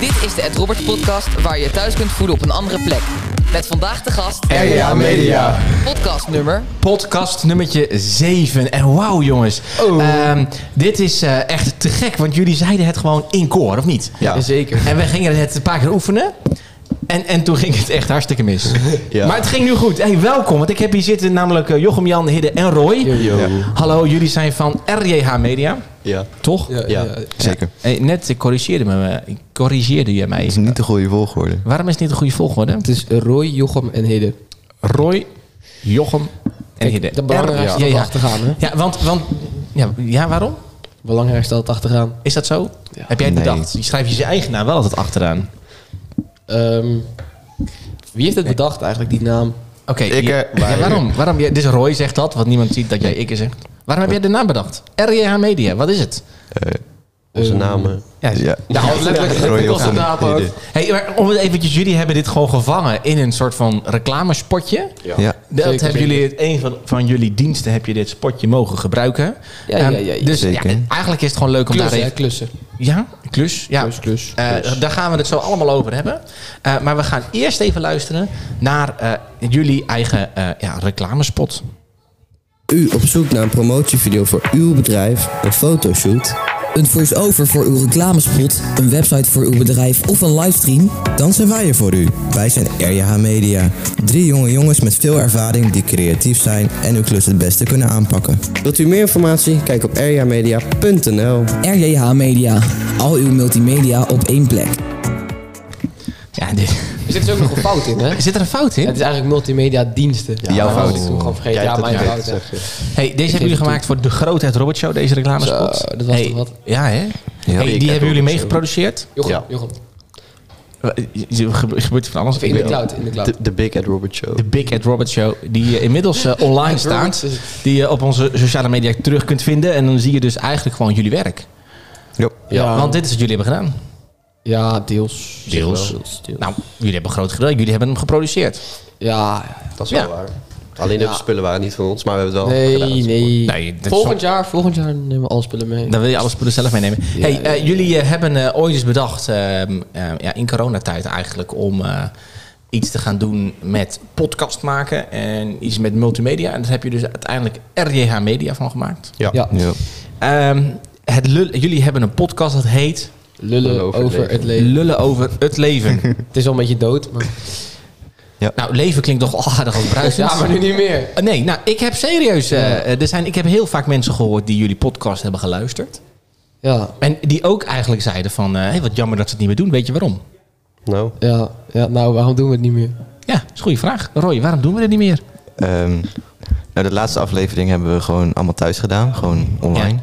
Dit is de Ed Roberts podcast waar je je thuis kunt voelen op een andere plek. Met vandaag de gast, RJA Media. podcast nummer. Podcast nummertje 7. En wauw jongens, Ehm, dit is eh, echt te gek, want jullie zeiden het gewoon in koor, of niet? Ja. Zeker. En we gingen het een paar keer oefenen. En, en toen ging het echt hartstikke mis. Ja. Maar het ging nu goed. Hey, welkom, want ik heb hier zitten namelijk eh, Jochem, Jan, Hidde en Roy. Ja. Hallo, jullie zijn van RJH Media, Ja. toch? Ja. Zeker. Hey, net corrigeerde, me, corrigeerde je mij. Het is niet de goede volgorde. Waarom is het niet de goede volgorde? Het is Roy, Jochem en Hidde. Roy, Jochem en Hidde. De belangrijkste ja, achtergaan, hè? Ja, want, want ja, ja, waarom? Belangrijkste dat achtergaan. Is dat zo? Ja. Heb jij het Nee. bedacht? Je schrijft je zijn eigen naam wel altijd achteraan. Ehm, wie heeft het bedacht eigenlijk, die naam? Oké, Ik, eh, ja, waarom? waarom? Ja, dus Roy zegt dat, want niemand ziet dat jij ikke zegt. Waarom heb jij de naam bedacht? RJH Media, wat is het? Onze Ehm, namen. ja. ja. Ja, letterlijk. Ook. Hidde. Hey, maar om het eventjes, jullie hebben dit gewoon gevangen in een soort van reclamespotje. Ja. Ja. Dat Zeker, hebben jullie, het, een van, van jullie diensten heb je dit spotje mogen gebruiken. Ja, Ehm, ja, ja, ja. Dus ja, Zeker. eigenlijk is het gewoon leuk om Klussen, daar even... klussen. Ja, klus. Ja. Klus, klus, Eh, klus. daar gaan we het zo allemaal over hebben. Eh, maar we gaan eerst even luisteren naar eh, jullie eigen eh, ja, reclamespot. U op zoek naar een promotievideo voor uw bedrijf, een fotoshoot, een voice-over voor uw reclamespot, een website voor uw bedrijf of een livestream? Dan zijn wij er voor u. Wij zijn RJH Media. Drie jonge jongens met veel ervaring die creatief zijn en uw klus het beste kunnen aanpakken. Wilt u meer informatie? Kijk op rjmedia.nl. RJH Media. Al uw multimedia op één plek. Ja, dit, Er zit dus ook nog een fout in, hè? zit er een fout in? Het is eigenlijk multimedia diensten. Jouw fout. ik gewoon vergeten. Jij Ja, mijn fout. hè. Hey, deze hebben jullie gemaakt voor de Grootheid Robot Show, deze reclamespot. Zo, dat was hey, toch wat? Ja, hè? Ja. Hey, Ik die heb hebben jullie ook mee zo. geproduceerd. Jochem, Ja. Jochem. Er gebe- gebeurt van alles. Of in de cloud, in de cloud. De, de Big Ed Robert Show. De Big Ed Robot Show, die eh, inmiddels eh, online staat. Die je op onze sociale media terug kunt vinden. En dan zie je dus eigenlijk gewoon jullie werk. Ja. Ja. Want dit is wat jullie hebben gedaan. Ja, deels. Deels. Deels, deels. Nou, jullie hebben groot gedaan. Jullie hebben hem geproduceerd. Ja. Dat is wel Ja. waar. Alleen de Ja. spullen waren niet van ons, maar we hebben het wel Nee, gedaan. nee. Nee, volgend jaar, volgend jaar nemen we alle spullen mee. Dan wil je alles spullen zelf meenemen. Ja, hey, ja. eh, jullie eh, hebben eh, ooit eens bedacht, ehm, eh, ja, in coronatijd eigenlijk, om eh, iets te gaan doen met podcast maken en iets met multimedia. En daar heb je dus uiteindelijk RJH Media van gemaakt. Ja. Ja. Ja. Ehm, het lul- jullie hebben een podcast dat heet Lullen over, over het het leven. Lullen over het leven. Het is al een beetje dood, maar... nou, leven klinkt toch aardig als bruisend. Ja, maar nu niet meer. Eh, Nee, nou, ik heb serieus. eh, er zijn, ik heb heel vaak mensen gehoord die jullie podcast hebben geluisterd. Ja, En die ook eigenlijk zeiden van, eh, hey, wat jammer dat ze het niet meer doen. Weet je waarom? Nou, ja, ja, nou, waarom doen we het niet meer? Ja, dat is een goede vraag. Roy, waarom doen we het niet meer? Ehm, nou, de laatste aflevering hebben we gewoon allemaal thuis gedaan. Gewoon online. Ja.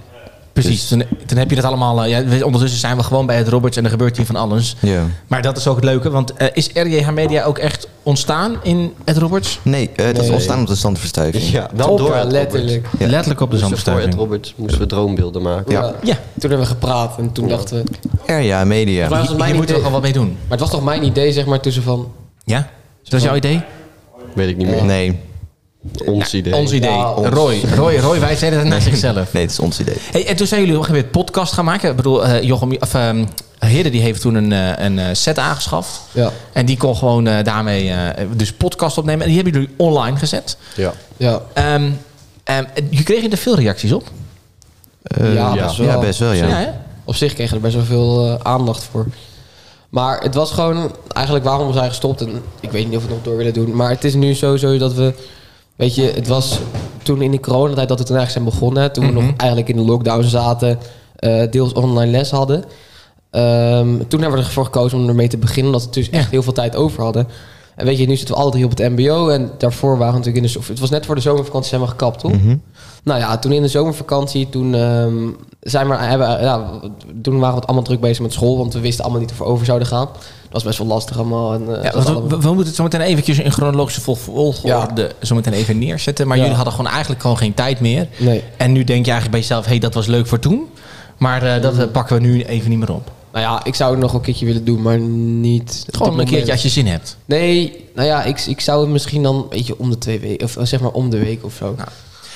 Precies, Dus- toen, toen heb je dat allemaal... eh, ja, ondertussen zijn we gewoon bij het Roberts en er gebeurt hier van alles. Ja. Maar dat is ook het leuke, want eh, is RJH Media ook echt ontstaan in het Roberts? Nee, eh, dat is ontstaan op de standverstuiving. ja, wel door letterlijk. Ja. Letterlijk op de. Dus voor Ed zandverstuiving. Robert moesten we droombeelden maken. Ja. Ja. Ja, Toen hebben we gepraat en toen dachten we... RJA Media. Maar- moeten we idee. gewoon wat mee doen. Maar het was toch mijn idee, zeg maar, tussen van... Ja? Dat is jouw idee? Weet ik niet meer. Nee, Ons idee. Ons idee. Ja, ons. Roy, Roy, Roy, wij zeiden het naar zichzelf. nee, het is ons idee. Hey, en toen zijn jullie op een gegeven moment podcast gaan maken. Ik bedoel, eh, Jochem, of, Hidde die heeft toen een, eh, een eh, set aangeschaft. Ja, En die kon gewoon eh, daarmee eh, dus podcast opnemen. En die hebben jullie online gezet. Ja. ja. Ehm ehm, je kreeg er veel reacties op. Eh, Ja, ja. best wel. ja, best wel, ja. Op zich kregen we er best wel veel eh, aandacht voor. Maar het was gewoon eigenlijk waarom we zijn gestopt. En ik weet niet of we het nog door willen doen. Maar het is nu sowieso dat we... Weet je, het was toen in die coronatijd dat we toen eigenlijk zijn begonnen. Toen we Mhm. nog eigenlijk in de lockdown zaten. eh, deels online les hadden. Ehm, toen hebben we ervoor gekozen om ermee te beginnen. Omdat we dus echt heel veel tijd over hadden. En weet je, nu zitten we altijd hier op het mbo. En daarvoor waren we natuurlijk in de... zo- Het was net voor de zomervakantie zijn we gekapt, toch? Mhm. Nou ja, toen in de zomervakantie, toen, ehm, zijn we, hebben, ja, toen waren we het allemaal druk bezig met school. Want we wisten allemaal niet of we over zouden gaan. Dat was best wel lastig allemaal. En, eh, Ja, we, allemaal- we moeten het zo meteen eventjes in chronologische vol- volgorde zo meteen even neerzetten. Maar jullie hadden gewoon eigenlijk gewoon geen tijd meer. Nee. En nu denk je eigenlijk bij jezelf, hé, hey, dat was leuk voor toen. Maar eh, dat eh, pakken we nu even niet meer op. Nou ja, ik zou het nog een keertje willen doen, maar niet... Gewoon een keertje als je zin hebt. Nee, nou ja, ik, ik zou het misschien dan, weet je, om de twee weken... Of zeg maar om de week of zo. Nou.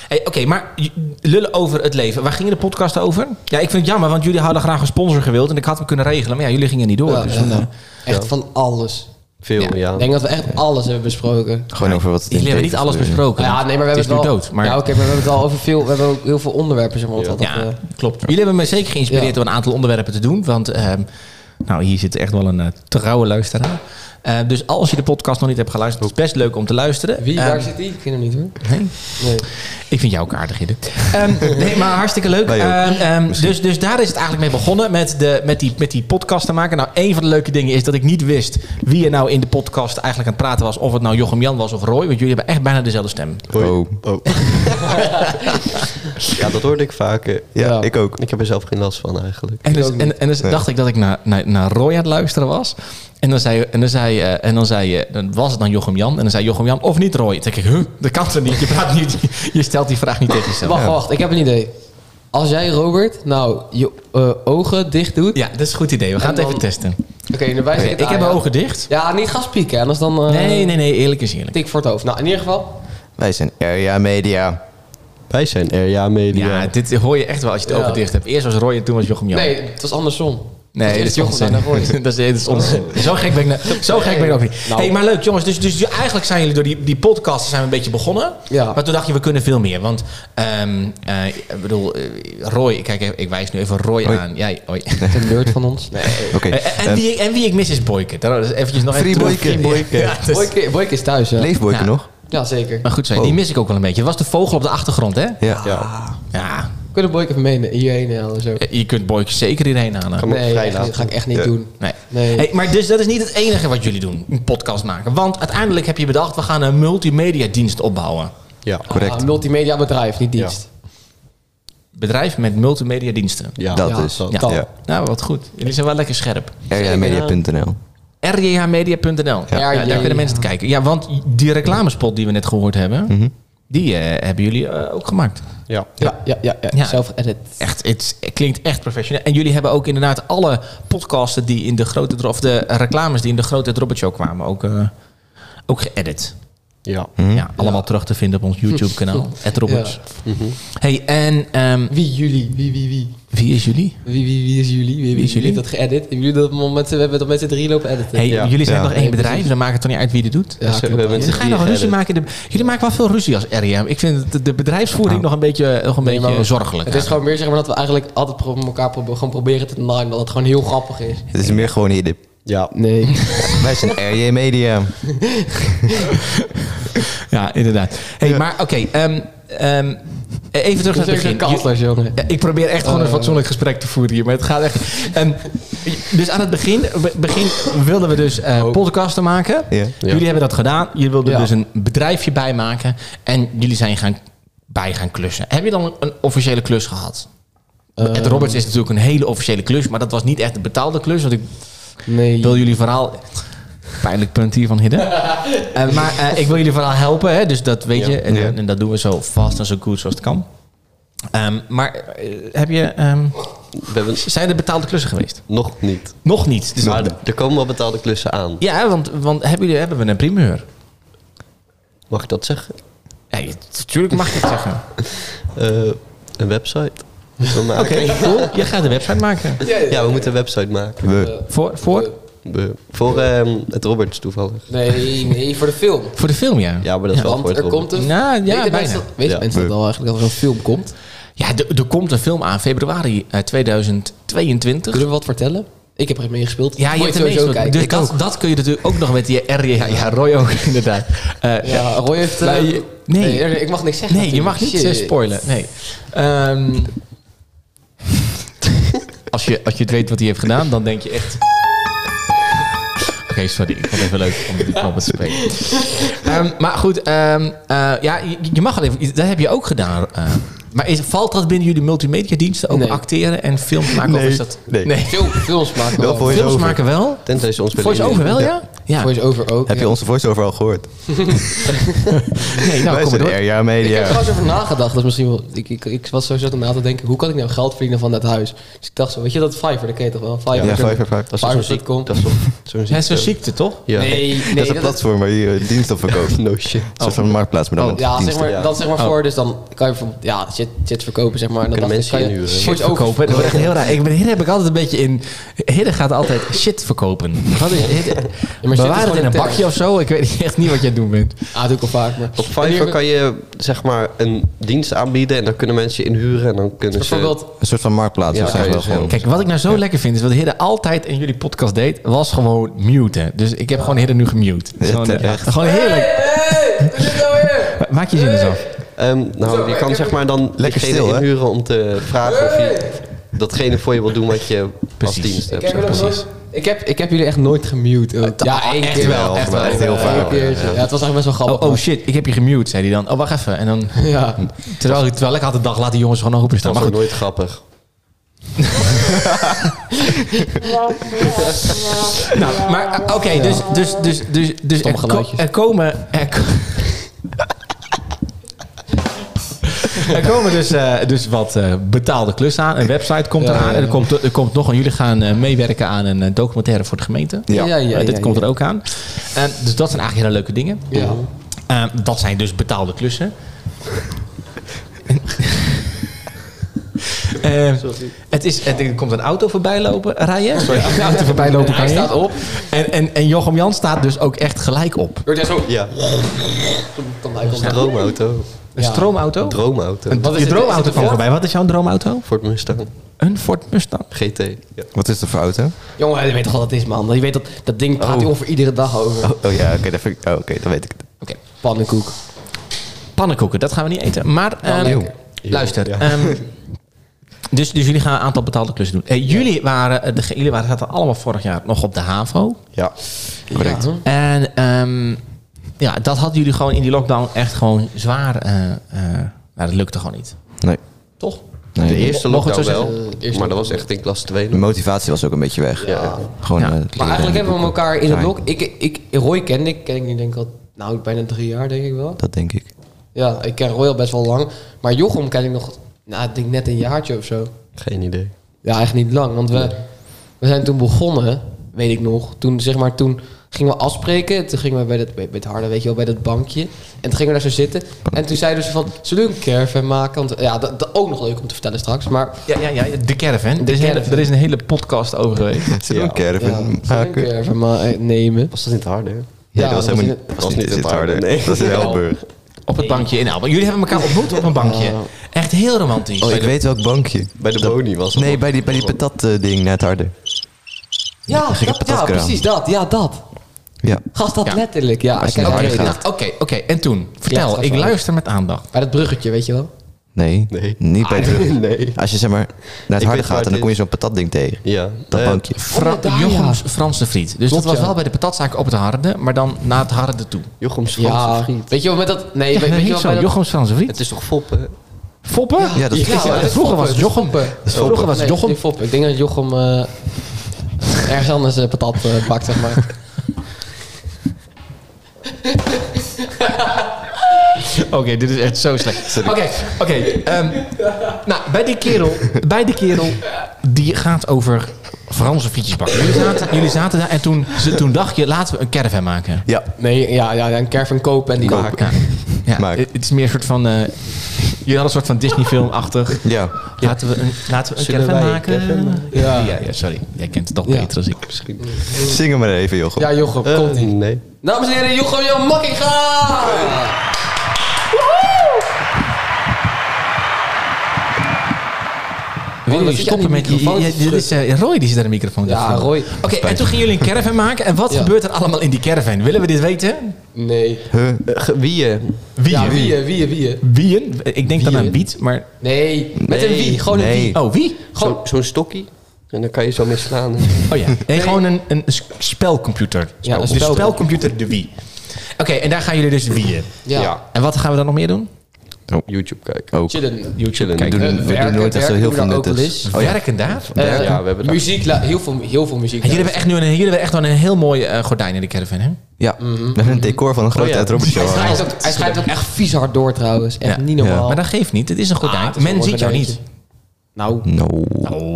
Hey, Oké, maar lullen over het leven. Waar ging de podcast over? Ja, ik vind het jammer, want jullie hadden graag een sponsor gewild. En ik had hem kunnen regelen. Maar ja, jullie gingen niet door. Ja, dus ja. dan, eh, Echt van alles. Veel, ja. Ik denk dat we echt alles hebben besproken. Gewoon over wat... jullie hebben niet alles besproken. Ja, nee, maar we het hebben is het nu wel... dood. Maar Ja, oké, maar we hebben het al over veel... We hebben ook heel veel onderwerpen, zeg maar. wat Ja. dat, Ja, eh, klopt. Jullie hebben me zeker geïnspireerd Ja. door een aantal onderwerpen te doen. Want ehm, nou, hier zit echt wel een eh, trouwe luisteraar. Eh, dus als je de podcast nog niet hebt geluisterd, is het best leuk om te luisteren. Wie, Ehm, waar zit die? Ik ken hem niet hoor. nee? Nee. Ik vind jou ook aardig, Hidde. Ehm, nee, maar hartstikke leuk. Ehm, ehm, dus, dus daar is het eigenlijk mee begonnen met, de, met, die, met die podcast te maken. Nou, een van de leuke dingen is dat ik niet wist wie er nou in de podcast eigenlijk aan het praten was. Of het nou Jochem Jan was of Roy. Want jullie hebben echt bijna dezelfde stem. Oh. Oh. ja, dat hoorde ik vaker. Ja, Ja. ik ook. Ik heb er zelf geen last van eigenlijk. En dus, en, en dus Nee. dacht ik dat ik naar, naar, naar Roy aan het luisteren was. En dan zei, en dan zei, eh, en dan zei je, dan was het dan Jochem Jan. En dan zei Jochem Jan, of niet Roy. Toen dacht ik, huh, dat kan toch niet? Je, praat niet, je stelt die vraag niet tegen jezelf. Wacht, wacht. Ik heb een idee. Als jij, Robert, nou je eh, ogen dicht doet... Ja, dat is een goed idee. We gaan het even testen. Oké, wijs ik het ik aan heb mijn ogen dicht. Ja, niet gaan spieken. Anders dan... eh, Nee, nee, nee. Eerlijk is eerlijk. Tik voor het hoofd. Nou, in ieder geval... Wij zijn Area Media. Wij zijn RJA Media. Ja, dit hoor je echt wel als je het Ja. ogen dicht hebt. Eerst was Roy en toen was Jochem Jan. Nee, het was andersom. Nee, dat is onzin. dat is, dat is onzin. Zo gek ben ik, nou- zo gek ben ik ook niet. Nou. Hey, maar leuk jongens. Dus, dus eigenlijk zijn jullie door die, die podcast zijn we een beetje begonnen. Ja. Maar toen dacht je, we kunnen veel meer. Want, ehm, eh, ik bedoel, eh, Roy, kijk, even, ik wijs nu even Roy Hoi. aan. Jij, hoi. De nerd van ons. Nee. Oké. Eh, en, Eh, wie, ik- en wie ik mis is Boyke. Daar is eventjes nog Free even. Free Boyke. Ja, dus- Boyke, Boyke is thuis, ja. Leeft Boyke Ja. nog? Ja, zeker. maar goed, zijn, Oh. die mis ik ook wel een beetje. Het was de vogel op de achtergrond, hè? Ja. Ja. Ja, kunnen Boyke even mee hierheen halen. Zo. je kunt Boyke zeker hierheen halen. Nee, niet. ga ik echt niet Ja. doen. Nee. Nee. Hey, maar dus dat is niet het enige wat jullie doen, een podcast maken. Want uiteindelijk heb je bedacht, we gaan een multimedia dienst opbouwen. Ja. Correct. Ah, een multimedia bedrijf, niet dienst. Bedrijf met multimedia diensten. Ja. Dat Ja, is. dat. Ja. Dat. Ja. Nou, wat goed. Jullie zijn wel lekker scherp. RJmedia.nl. rjhmedia.nl. Ja, Ja, daar kunnen mensen het kijken. Ja, want die reclamespot die we net gehoord hebben, Mhm. Die eh, hebben jullie eh, ook gemaakt. Ja. Ja, ja, ja. ja. Ja. Zelf edit. Echt, het klinkt echt professioneel. En jullie hebben ook inderdaad alle podcasten die in de grote of de reclames die in de grote Drobbert Show kwamen ook, eh, ook geëdit. Ja. Mhm. Ja, allemaal terug te vinden op ons YouTube kanaal. Ed Roberts. Mhm. Hey, en ehm, Wie jullie? Wie, wie, wie? Wie is jullie? Wie, wie, wie is jullie? Wie, wie, is jullie? heeft dat geëdit? Jullie dat moment, we hebben dat met z'n drie lopen editen? Hey, Ja. jullie zijn Ja. nog één bedrijf, precies. dan maakt het toch niet uit wie dit doet? Ja, Dus we hebben Dan met ga je nog een ruzie maken. De, jullie maken wel veel ruzie als RIM. Ik vind de, de bedrijfsvoering Nou. nog een beetje, nog een Nee, beetje maar- zorgelijk. Het is gewoon meer zeg maar dat we eigenlijk altijd pro- elkaar pro- gewoon proberen te naaien. Dat het gewoon heel grappig is. Het is meer gewoon hier. de- Ja. Nee. Wij zijn RJ Media. Ja, inderdaad. Hey, Maar oké, ehm, ehm, even terug naar het begin. Kansloos, jongen. Ja, ik probeer echt gewoon een Eh. fatsoenlijk gesprek te voeren hier, maar het gaat echt. En, dus aan het begin, be- begin wilden we dus eh podcasten maken. Jullie hebben dat gedaan. Jullie wilden dus een bedrijfje bijmaken. En jullie zijn gaan, bij gaan klussen. Heb je dan een, een officiële klus gehad? Eh, Ed Roberts is natuurlijk een hele officiële klus, maar dat was niet echt een betaalde klus. Want ik Nee. wil jullie verhaal. Pijnlijk punt hier van Hidden. Eh, maar eh, ik wil jullie vooral helpen, hè? dus dat weet je. En, Ja. en dat doen we zo vast en zo goed zoals het kan. Ehm, maar eh, heb je, ehm, We hebben zijn er betaalde klussen geweest? nog niet. Nog niet. Dus Maar er komen wel betaalde klussen aan. ja, want, want hebben, jullie, hebben we een primeur? Mag ik dat zeggen? Ja, natuurlijk mag je het zeggen. Eh, een website. Oké, cool. Je gaat een website maken. Ja, we moeten een website maken. We. Voor, voor, We- voor ehm, het Roberts toevallig. Nee, nee, voor de film. voor de film, ja. Ja, maar dat is wel Want voor het er Roberts. komt een... Nou, ja, weten bijna. mensen, dat- weten Ja. mensen dat al eigenlijk dat er een film komt? Ja, er, komt een film aan, februari eh, 2022. Kunnen we wat vertellen? Ik heb er mee gespeeld. Ja, je Moet hebt er meestal. kijken. Dus dat, dat kun je natuurlijk ook nog met die RJ. Ja, ja Roy ook inderdaad. Eh, Ja, Roy heeft... eh, nee. ik mag niks zeggen Nee, je mag niet eh, Shit. spoilen. Nee. Ehm, als, je, als je het weet wat hij heeft gedaan, dan denk je echt... Oké, sorry. Ik vond het even leuk om die knoppen te spelen. Ehm, maar goed, ehm, eh, ja, je, je mag al even... Dat heb je ook gedaan. Maar is, valt dat binnen jullie multimedia diensten? Ook Nee. acteren en films maken? Of Nee. is dat... Nee. nee. Veel films maken Wel wel. voor je Films over. maken wel? Tenzij ze ons willen Voice over wel, ja? Ja. Voice-over ook. Heb je ja. onze voice-over al gehoord? Nee, nou, Wij kom door. RJA Ik heb Media. er trouwens over nagedacht. Dat is misschien wel, ik, ik, ik was zo zat om na te denken, hoe kan ik nou geld verdienen van dat huis? Dus ik dacht zo, weet je dat Fiverr, dat ken je toch wel? Fiverr. Ja, Fiverr, Fiverr. Dat is zo'n ziek- Fiverr.com. dat is zo'n- Ja, ziekte. ziekte, toch? Ja. Nee, nee. dat is een platform waar je diensten op verkoopt. No shit. Een marktplaats, maar dan Oh, met Ja, zeg diensten. maar, dat zeg maar voor. Dus dan kan je bijvoorbeeld ja, shit, shit verkopen, zeg maar. En dan Kunnen dacht ik, mensen kan je inhuren. Shit verkopen. Dat wordt echt heel raar. Ik ben, hier heb ik altijd een beetje in... Hidde gaat altijd shit verkopen. Wat is Hidde? shit is Bewaar het in een term. bakje of zo? Ik weet echt niet wat jij doen bent. Ah, doe ik al vaak. Maar. Op Fiverr kan je zeg maar een dienst aanbieden en dan kunnen mensen je inhuren en dan kunnen ze... Bijvoorbeeld, Een soort van marktplaats. Ja, wel gewoon. Kijk, wat ik nou zo lekker vind, is wat Hidde altijd in jullie podcast deed, was gewoon muten. Dus ik heb gewoon Hidde nu gemute. Ja, Gewoon, eh, gewoon heerlijk. Maak je zin eens af. Ehm, nou, je kan zeg maar dan Lekker stil, hè? inhuren om te vragen of je datgene voor je wil doen wat je als Precies. dienst ik hebt. heb, maar. nooit- ik, heb, ik heb jullie echt nooit gemute. ook. Ja, één echt keer wel, echt wel, echt heel vaak. Ja, het was eigenlijk best wel grappig. Oh, oh shit, ik heb je gemute, zei hij dan. Oh, wacht even. En dan, Ja. terwijl, terwijl ik had de dag, laat die jongens gewoon openstaan. Dat Maar was nooit grappig. nou, maar eh, oké, dus, dus, dus, dus, dus er, ko- er komen... Er, ko- er komen dus, eh, dus wat eh, betaalde klussen aan. Een website komt Ja, eraan. ja, En er ja. komt, er komt nog een... Jullie gaan eh, meewerken aan een documentaire voor de gemeente. Ja. ja, ja, dit ja, komt ja. er ook aan. En dus dat zijn eigenlijk hele leuke dingen. Ja. Eh, dat zijn dus betaalde klussen. Eh, het is, het, er komt een auto voorbij lopen, rijden. Sorry, een auto voorbij lopen kan Hij je. staat op. En, en, en Jochem Jan staat dus ook echt gelijk op. Wordt hij zo... Ja, Dan hij komt een droomauto. Een Ja. stroomauto. Droomauto. Een, Wat is je droomauto kwam een voorbij. Wat is jouw droomauto? Ford Mustang. Een Ford Mustang. GT. Ja. Wat is er voor auto? Jongen, je weet toch wat het is, man. Je weet dat, dat ding praat hij ongeveer iedere dag over. Oh, oh ja, oké, dat ik- oh, oké, dan weet ik het. Oké. Pannenkoek. Pannenkoeken, dat gaan we niet eten. Maar lekker. luister. Ja. ehm, dus, dus jullie gaan een aantal betaalde klussen doen. Eh, jullie, waren, eh, de, jullie waren, zaten allemaal vorig jaar nog op de HAVO. Ja. Correct. Ja. En ehm, ja, dat hadden jullie gewoon in die lockdown echt gewoon zwaar. eh eh nou, dat lukte gewoon niet. Nee. Toch? nee. De eerste Mogen we het lockdown zo wel, maar dat was echt in klas 2. De motivatie was ook een beetje weg. Ja. Gewoon, Ja. eh, Maar eigenlijk en hebben we elkaar in het blok. Ik, ik, Roy kende ik, ken ik nu denk ik al, nou bijna drie jaar denk ik wel. Dat denk ik. Ja, ik ken Roy al best wel lang. Maar Jochem ken ik nog, nou ik denk net een jaartje of zo. Geen idee. Ja, echt niet lang. Want we, we zijn toen begonnen, weet ik nog. Toen, zeg maar, toen gingen we afspreken. Toen gingen we bij, dat, bij, bij het harde, weet je wel, bij dat bankje. En toen gingen we daar zo zitten. En toen zeiden ze van, zullen we een caravan maken? Want ja, dat, dat ook nog leuk om te vertellen straks. Maar Ja, ja, ja de caravan. er, is een hele, caravan. er is een hele podcast over geweest. Zullen we een ja, caravan zullen we een maken? caravan ma- eh, nemen? Was dat niet harde? Nee, Ja, dat was helemaal niet, dat was niet in het harde. Nee. Dat was in Elburg. Op het bankje in Elben. Jullie hebben elkaar ontmoet op een bankje. Ja. Echt heel romantisch. Oh, ik weet welk bankje. Bij de Boni was het Nee, bij die, bij die patat eh, ding net harder. Ja, een dat, ja precies dat. Ja, dat. Ja. Gast, dat Ja. letterlijk. Ja, Als ik je heb naar Oké, nou, oké, oké. En toen? Vertel, ik luister met aandacht. Bij dat bruggetje, weet je wel? Nee, Nee. niet bij het Nee. Als je zeg maar naar het harde weet waar gaat en dan kom je zo'n patatding tegen. Ja. Dat Eh, bankje. Fra Oh, daar, Jochems Franse friet. Dus Klopt, dat was ja. wel bij de patatzaak op het harde, maar dan naar het harde toe. Jochems Franse Ja. vriend. Weet je wel, met dat... Nee, Ja, weet, je wel, zo. bij dat... Jochems Franse friet. Het is toch foppen? Foppen? Ja, dat is Ja, Ja, dat is vroeger was het Jochem. dat is Foppen. Vroeger was het Nee, Jochem. niet Foppen. Ik denk dat Jochem eh, ergens anders eh, patat eh, bakt, zeg maar. Oké, dit is echt zo slecht. Oké, oké. ehm, nou, bij die kerel, bij die kerel, die gaat over Franse frietjes bakken. Jullie zaten, jullie zaten daar en toen, ze- toen dacht je, laten we een caravan maken. Ja, Nee, ja, ja, een caravan kopen en die maken. Ja, ja Maken. het is meer een soort van... eh jullie hadden een soort van Disney-film-achtig. ja. Laten we een, laten we een Zullen caravan wij een maken? caravan maken? Ja. ja, ja, sorry. Jij kent het toch Ja. beter als ik. Misschien. Zing hem maar even, Jochem. Ja, Jochem, Eh, komt ie. nee. Dames en heren, Jochem Jan Makkinga! Zit je stoppen met... die- microfoon dit is, eh, Roy die zit aan de microfoon. Ja. Roy. Oké, en toen gingen jullie een caravan maken. En wat Ja. gebeurt er allemaal in die caravan? Willen we dit weten? Nee. Huh? Eh, wie? eh? Wie? Wie, wie, wie? eh? Wieën? Ik denk dan aan Wiet, maar... Nee, met een wie, gewoon een wie. Oh, wie? Zo- Zo'n stokkie. En dan kan je zo mee slaan. Oh ja. Nee, gewoon een, een spelcomputer. Ja, een de spelcomputer. de Wii. Oké, en daar gaan jullie dus wieën. ja. Ja. En wat gaan we dan nog meer doen? Oh. YouTube kijken. Ook. Chillen. YouTube Chillen. kijken. We doen, Eh, we doen nooit echt zo heel veel nuttigs. Oh, werken daar? Eh, ja, we hebben daar- muziek, la- heel veel, heel veel muziek. En jullie hebben echt nu een, jullie hebben echt wel een heel mooi eh, gordijn in de caravan, hè? Ja, we hebben een decor van een grote Oh ja. Ed Robert show. Hij schrijft, ook, echt vies hard door trouwens. Echt Ja. niet normaal. Maar dat geeft niet. Het is een gordijn. Ah, is Men ziet jou niet. Nou, No.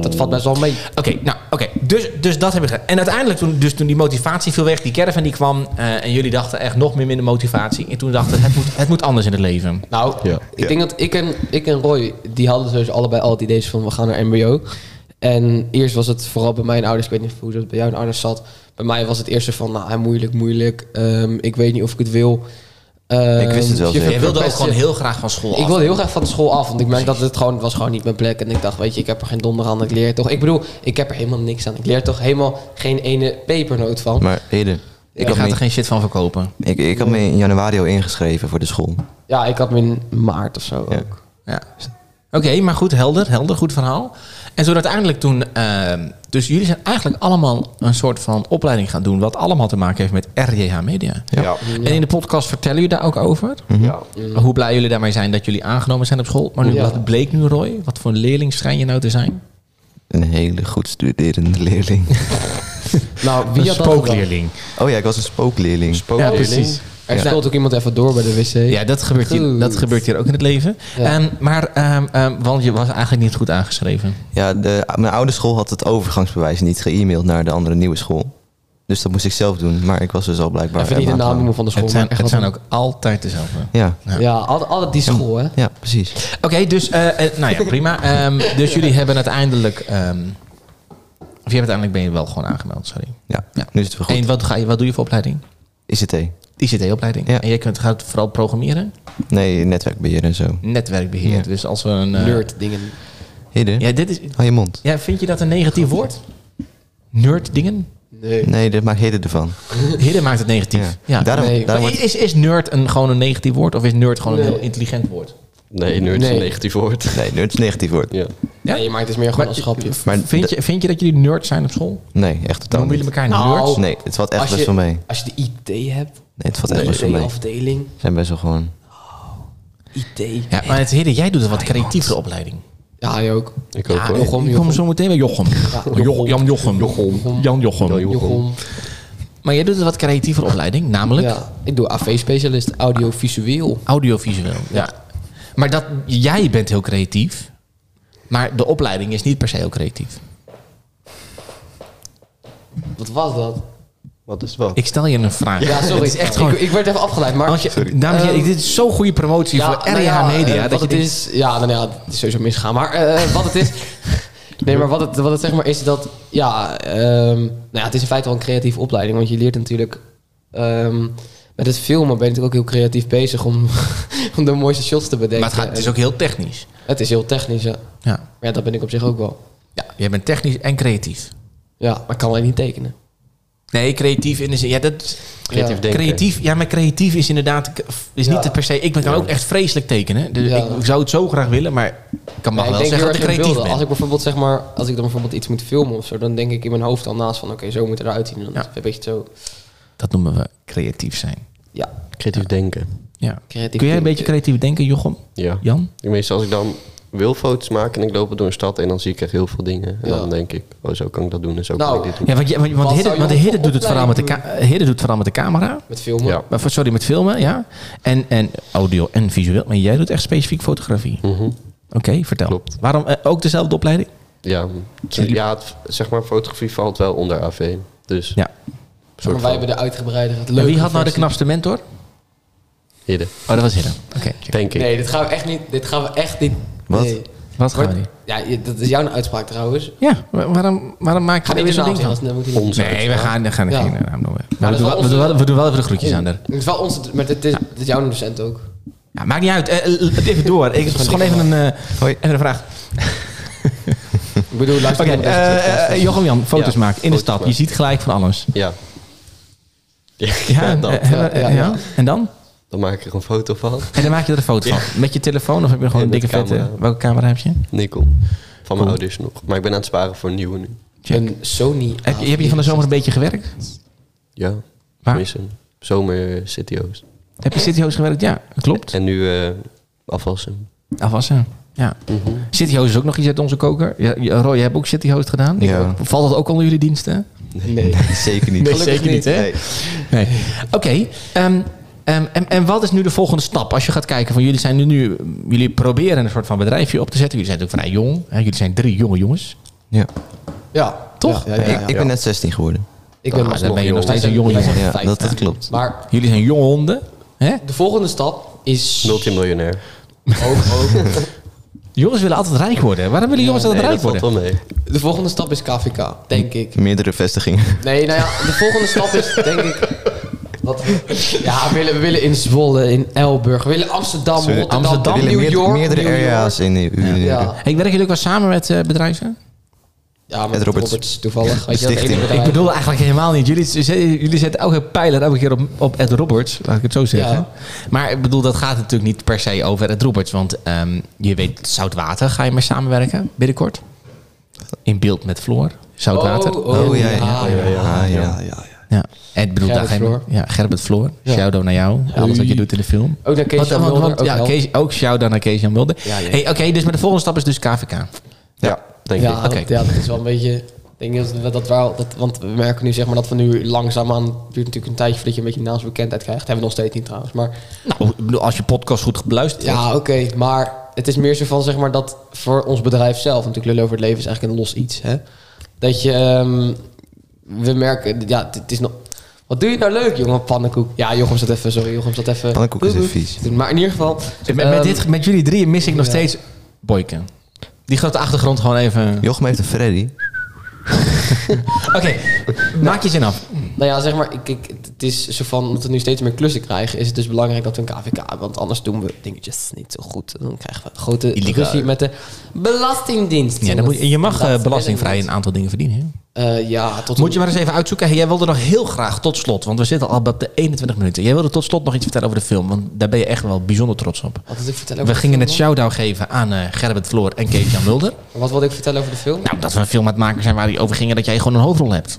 dat valt best wel mee. Oké, nou, oké. Dus, dus dat heb ik gedaan. En uiteindelijk, toen, dus toen die motivatie viel weg, die caravan die kwam... eh, en jullie dachten echt nog meer minder motivatie. En toen dachten het moet, het moet anders in het leven. Nou, Ja. ik denk dat ik en, ik en Roy, die hadden dus allebei al het idee van we gaan naar MBO. En eerst was het vooral bij mijn ouders, ik weet niet hoe dat bij jou en ouders zat. Bij mij was het eerste van, nou, moeilijk, moeilijk. Ehm, ik weet niet of ik het wil. Ehm, Ik wist het wel je zeker. Jij wilde ook gewoon je- heel graag van school Ik af. wilde heel graag van de school af, want ik merkte dat het gewoon het was gewoon niet mijn plek. En ik dacht, weet je, ik heb er geen donder aan. Ik leer toch. Ik bedoel, ik heb er helemaal niks aan. Ik leer toch helemaal geen ene pepernoot van. Maar Ede, ik, Ik had ga me, er geen shit van verkopen. ik, ik had me in januari al ingeschreven voor de school. Ja, ik had me in maart of zo Ja. ook. Ja. Oké, maar goed, helder, helder, goed verhaal. En zo uiteindelijk toen... ehm, dus jullie zijn eigenlijk allemaal een soort van opleiding gaan doen... wat allemaal te maken heeft met RJH Media. Ja. En in de podcast vertellen jullie daar ook over? Ja. Hoe blij jullie daarmee zijn dat jullie aangenomen zijn op school. Maar nu, Ja. wat bleek nu, Roy? Wat voor leerling schijn je nou te zijn? Een hele goed studerende leerling. Nou, wie Een had dat gedacht? spookleerling. Oh ja, ik was een spookleerling. Ja, precies. Er Ja. speelt ook iemand even door bij de wc. Ja, dat gebeurt, hier, dat gebeurt hier ook in het leven. Ja. Ehm, maar, ehm, ehm, want je was eigenlijk niet goed aangeschreven. Ja, de, mijn oude school had het overgangsbewijs niet ge-mailed naar de andere nieuwe school. Dus dat moest ik zelf doen. Maar ik was dus al blijkbaar... Even niet de naam van de school. Het zijn, het wat zijn ook altijd dezelfde. Ja, Ja. Ja, altijd, altijd die school, hè? ja, precies. Oké, dus, eh, eh, nou ja, prima. Ehm, dus jullie hebben uiteindelijk... ehm, of je hebt uiteindelijk ben je wel gewoon aangemeld, sorry. Ja, Ja. nu is het weer goed. En wat, ga je, wat doe je voor opleiding? ICT. ICT-opleiding. Ja. En jij kunt, gaat vooral programmeren? Nee, netwerkbeheer en zo. Netwerkbeheer. Ja. Dus als we een... eh, Nerd dingen. Hidde, Ja, dit is, hou je mond. ja, vind je dat een negatief woord? Nerd dingen? Nee. Nee, dat maakt Hidde ervan. Hidden maakt het negatief. Ja. Ja. Daarom, nee. daarom Maar wordt- is, is nerd een, gewoon een negatief woord? Of is nerd gewoon een heel intelligent woord? Nee, nerd is Nee. een negatief woord. Nee, nerd is negatief woord. Ja. Ja? Nee, maar het is meer gewoon een schapje. Maar Vind je, vind je dat jullie nerd zijn op school? Nee, echt totaal Noemen jullie elkaar Nou, nerds? Nee, het valt echt best wel mee. Als je de IT hebt, Nee, het valt echt best wel de mee. afdeling, zijn best wel gewoon... IT. Ja, maar het Hidden, jij doet een wat creatievere opleiding. Ja, je ook. Ik ook Ja, hoor. Jochem, ik kom zo meteen bij Jochem. Jo- Jan Jochem. Jan Jochem. Jochem. Maar jij doet een wat creatievere opleiding, namelijk Ja, ik doe AV-specialist, audiovisueel. audiovisueel. Ja. Maar dat, jij bent heel creatief, maar de opleiding is niet per se heel creatief. Wat was dat? Wat is wat? Ik stel je een vraag. Ja, sorry. Is echt ik, ik werd even afgeleid, maar... Als je, dames en heren, Ehm, dit is zo'n goede promotie voor nou RH ja, Media. eh, dat het denkt- is, ja, nou ja, het is sowieso misgegaan. Maar eh, wat het is, nee, maar wat het, wat het zeg maar is dat, ja, ehm, nou ja, het is in feite wel een creatieve opleiding, want je leert natuurlijk ehm, met het filmen ben je natuurlijk ook heel creatief bezig om, om de mooiste shots te bedenken. Maar het, gaat, het is ook heel technisch. het is heel technisch, ja. Ja. Maar ja, dat ben ik op zich ook wel. ja, jij bent technisch en creatief. Ja, maar ik kan alleen niet tekenen. Nee, creatief in de zin... Ja, dat, Creatief Ja. denken. creatief, ja, maar creatief is inderdaad... Is niet Ja. per se... Ik ben kan ook echt vreselijk tekenen. Dus Ja. ik, ik zou het zo graag willen, maar ik kan ik wel zeggen dat ik creatief ben. Als ik bijvoorbeeld zeg maar, als ik dan bijvoorbeeld iets moet filmen of zo, dan denk ik in mijn hoofd al naast van, oké, zo moet het eruit zien. En dan een beetje zo, Dat noemen we creatief zijn. ja, Creatief denken. Ja. creatief. Kun jij een denken. beetje creatief denken, Jochem? Ja. Jan? Meestal als ik dan wil foto's maken en ik loop door een stad en dan zie ik echt heel veel dingen. En Ja. dan denk ik, oh zo kan ik dat doen en zo Nou, kan ik dit doen. Ja, want, je- want, Hidde, want doet het vooral met de, Hidde doet het vooral met de camera. Met filmen. Ja. Maar sorry, met filmen, ja. En, en audio en visueel. Maar jij doet echt specifiek fotografie. Mhm. Oké, vertel. Klopt. Waarom eh, ook dezelfde opleiding? Ja, ja het- zeg maar fotografie valt wel onder AV. Dus Ja. Maar wij van hebben de uitgebreide, het leuke wie had nou de knapste mentor? hidden, Oh, dat was Hidde. Oké. denk ik. Nee, dit gaan we echt niet. Dit gaan we echt niet. Wat? Nee. Wat gaan we Maar- niet? Ja, dat is jouw uitspraak trouwens. Ja, wa- waarom, waarom maak je er weer de zo'n ding van? Nee, we gaan, we gaan Ja. geen naam noemen. Maar Maar we, doen wel, we, doen wel, onze- we doen wel even de groetjes aan haar. Het is wel onze, maar dit is, jouw docent ook. Ja, maakt niet uit. Eh, eh, even door. Ik het is gewoon even een, eh, Hoi. even een vraag. Ik bedoel, luister eh, eh, Jochem Jan, foto's Ja, maken in de stad. Je ziet gelijk van alles. Ja. Ja, Ja, dat. hebben- Ja, ja, ja. ja. En dan? Dan maak ik er een foto van. En dan maak je er een foto van. Met je telefoon of heb je gewoon een dikke vette... camera. Welke camera heb je? Nikon. Van mijn Cool. ouders nog. Maar ik ben aan het sparen voor een nieuwe nu. Check. Een Sony. Heb je, heb je van de zomer een beetje gewerkt? Ja. Waar? Zomer City Oost. Heb je City Host gewerkt? Ja, klopt. En nu eh, Afwassen. Afwassen. Ja. City Host is ook nog iets uit onze koker. Ja, Roy, je hebt ook City Host gedaan. Ja. Valt dat ook onder jullie diensten? Nee, zeker niet. Nee, Gelukkig zeker niet, hè? Nee. Nee. Oké. ehm, ehm, en, en wat is nu de volgende stap? Als je gaat kijken van jullie zijn nu, nu jullie proberen een soort van bedrijfje op te zetten. Jullie zijn natuurlijk vrij jong. Hè? Jullie zijn drie jonge jongens. Ja. Ja. Toch? Ja, ja, ja, Ik, ja. ik ben net 16 geworden. Ik ben Ah, nog dan ben je nog jong. steeds een jonge jongen. Ja, dat, dat klopt. Maar Jullie zijn jonge honden. Hè? de volgende stap is... Multimiljonair. Ook, ook. Jongens willen altijd rijk worden. Waarom willen jongens altijd Nee, rijk dat valt worden? wel mee. De volgende stap is KVK, denk ik. Meerdere vestigingen. Nee, nou ja, de volgende stap is denk ik... Wat, ja, we willen, we willen in Zwolle, in Elburg, we willen Amsterdam, Sorry. Rotterdam, Amsterdam, We willen New meerdere, York, meerdere New York. area's in de Ja. ja. Hey, werken jullie ook wel samen met eh, bedrijven? Ja, met Met Roberts. Roberts. toevallig. Weet je, dat Ik bedoel eigenlijk helemaal niet. Jullie, jullie zetten elke pijler elke keer op, op Ed Roberts. Laat ik het zo zeggen. Ja. Maar ik bedoel, dat gaat natuurlijk niet per se over Ed Roberts. Want ehm, je weet, Zoutwater ga je mee samenwerken binnenkort. In beeld met Floor. Zoutwater. Oh, oh, Oh, ja, ja. ja, ja, ja. Ja. Ja. En ik bedoel, daar Gerbert je- Floor. Ja, Gerbert Floor. Ja. Shout-out naar jou. Alles wat je doet in de film. Ook naar Kees Jan Mulder, want- ook ja. Kees, ook shout-out naar Kees Jan Mulder. Ja. Hey, Oké, dus maar de volgende stap is dus KVK. Ja, denk Ja, ik. Oké. dat, ja, dat is wel een beetje... Ik denk dat we dat wel... Dat, want we merken nu zeg maar dat we nu langzaamaan... Het duurt natuurlijk een tijdje voordat je een beetje naamsbekendheid krijgt. Dat hebben we nog steeds niet trouwens. Maar Nou, ik bedoel, als je podcast goed beluistert. ja, oké. maar het is meer zo van zeg maar dat voor ons bedrijf zelf... Natuurlijk Lullen over het leven is eigenlijk een los iets. Hè? Dat je... ehm, we merken... Ja, het is nog... Wat doe je nou leuk, jongen? Pannenkoek. Ja, Jochem zat even... Sorry, Jochem zat even... Pannenkoek is even vies. Maar in ieder geval... Met, met, dit, met jullie drieën mis ik nog ja. steeds Boyke. Die gaat de achtergrond gewoon even... Jochem heeft een Freddy. Oké, maak je zin af. Nou ja, zeg maar, ik, ik, het is zo van, omdat we nu steeds meer klussen krijgen, is het dus belangrijk dat we een KVK hebben. Want anders doen we dingetjes niet zo goed. Dan krijgen we grote ruzie met de Belastingdienst. Ja, dan moet, je- je mag eh, belastingvrij een aantal dingen verdienen. hè? Eh, ja, tot Moet je maar eens even uitzoeken. Jij wilde nog heel graag tot slot, want we zitten al op de 21 minuten. Jij wilde tot slot nog iets vertellen over de film, want daar ben je echt wel bijzonder trots op. Wat ik vertellen We over gingen de net film shout-out geven aan eh Gerbert Floor en Kees Jan Mulder. Wat wilde ik vertellen over de film? Nou, dat we een film aan het maken zijn waar die over gingen dat jij gewoon een hoofdrol hebt.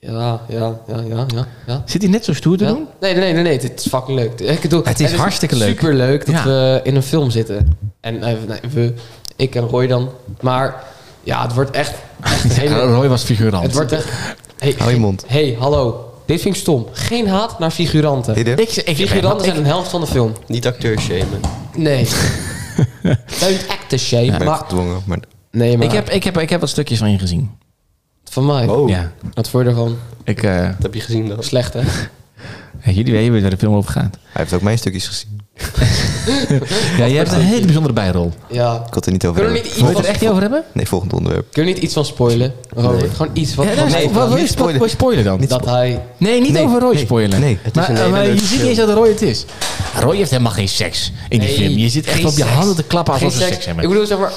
Ja, ja, ja, ja, ja. Zit hij net zo stoer te Ja? doen? Nee, nee, nee, nee, het is fucking leuk. Ik bedoel, Het is hartstikke leuk. Super leuk dat Ja. we in een film zitten. En eh, nee, we, ik en Roy dan. Maar ja, het wordt echt, echt hele... Roy was figurant. Het wordt echt... Hey, Hou je mond. hey, hallo. Dit vind ik stom. Geen haat naar figuranten. Ik, ik, Figuranten zijn ik- een helft van de film. Niet acteurs shamen. Nee. Don't act the shame. Ik ben maar, gedwongen, maar nee, maar ik, heb, ik, heb, ik heb wat stukjes van je gezien. van mij. Oh, Ja. Wat vond je ervan? Ik, eh, dat heb je gezien dan? Slecht, hè? ja, jullie weten waar de film over gaat. hij heeft ook mijn stukjes gezien. Ja, je hebt een hele bijzondere bijrol. Ja. Ik had er niet over Kunnen we hebben. niet iets Wil je van, het er echt niet over hebben? Nee, volgend onderwerp. kunnen we niet iets van spoilen? Robert, gewoon iets van... Ja, van mij. wat wil je spoilen. dan? Niet dat hij... Nee, niet Nee, over Roy nee, spoilen. nee. Het is maar, een hele maar je ziet niet eens dat Roy het is. Roy heeft helemaal geen seks in die Nee, film. Je zit echt geen op je handen te klappen Geen ze seks. seks hebben. Ik bedoel, zeg maar...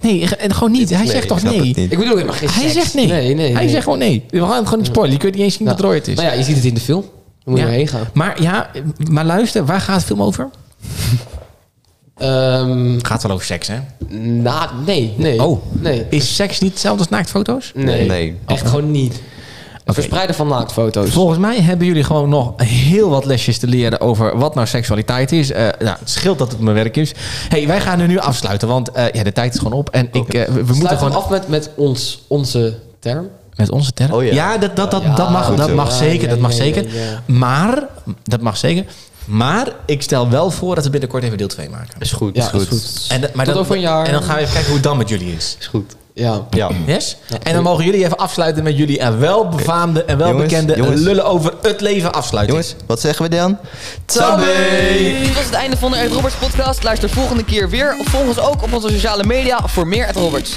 Nee, en gewoon niet. Hij Nee, zegt toch nee? Ik bedoel helemaal geen Hij zegt nee. Nee, nee, Hij nee. zegt gewoon nee. We gaan het gewoon niet spoilen. Je kunt niet eens zien dat Roy het is. Nou ja, je ziet het in de film. Dan moet je Ja. erheen gaan. Maar ja, maar luister, waar gaat de film over? Ehm Het gaat wel over seks, hè? nou, nee, nee. Oh. Nee. Is seks niet hetzelfde als naaktfoto's? Nee. Nee. Echt gewoon niet. Verspreiden van naaktfoto's. Volgens mij hebben jullie gewoon nog heel wat lesjes te leren over wat nou seksualiteit is. Eh, nou, het scheelt dat het mijn werk is. hey, wij gaan er nu afsluiten, want eh, ja, de tijd is gewoon op. En ik, eh, we, we moeten Sluit hem gewoon af met, met ons, onze term. met onze term. Oh ja. dat, dat, dat, Ja, dat mag, dat mag Ja, zeker. ja, dat mag ja, zeker. ja, ja. Maar, dat mag zeker. Maar ik stel wel voor dat we binnenkort even deel 2 maken. Is goed. Ja, is dat goed. is goed. En, dat- maar Tot dat- over een jaar. En dan gaan we even kijken hoe het dan met jullie is. Is goed. Ja. Ja. Yes? En dan mogen jullie even afsluiten met jullie en welbefaamde en welbekende Jongens, jongens. lullen over het leven afsluiten. Jongens, wat zeggen we dan? Dit was het einde van de Ed Roberts podcast. Luister volgende keer weer. Of volg ons ook op onze sociale media voor meer Ed Roberts.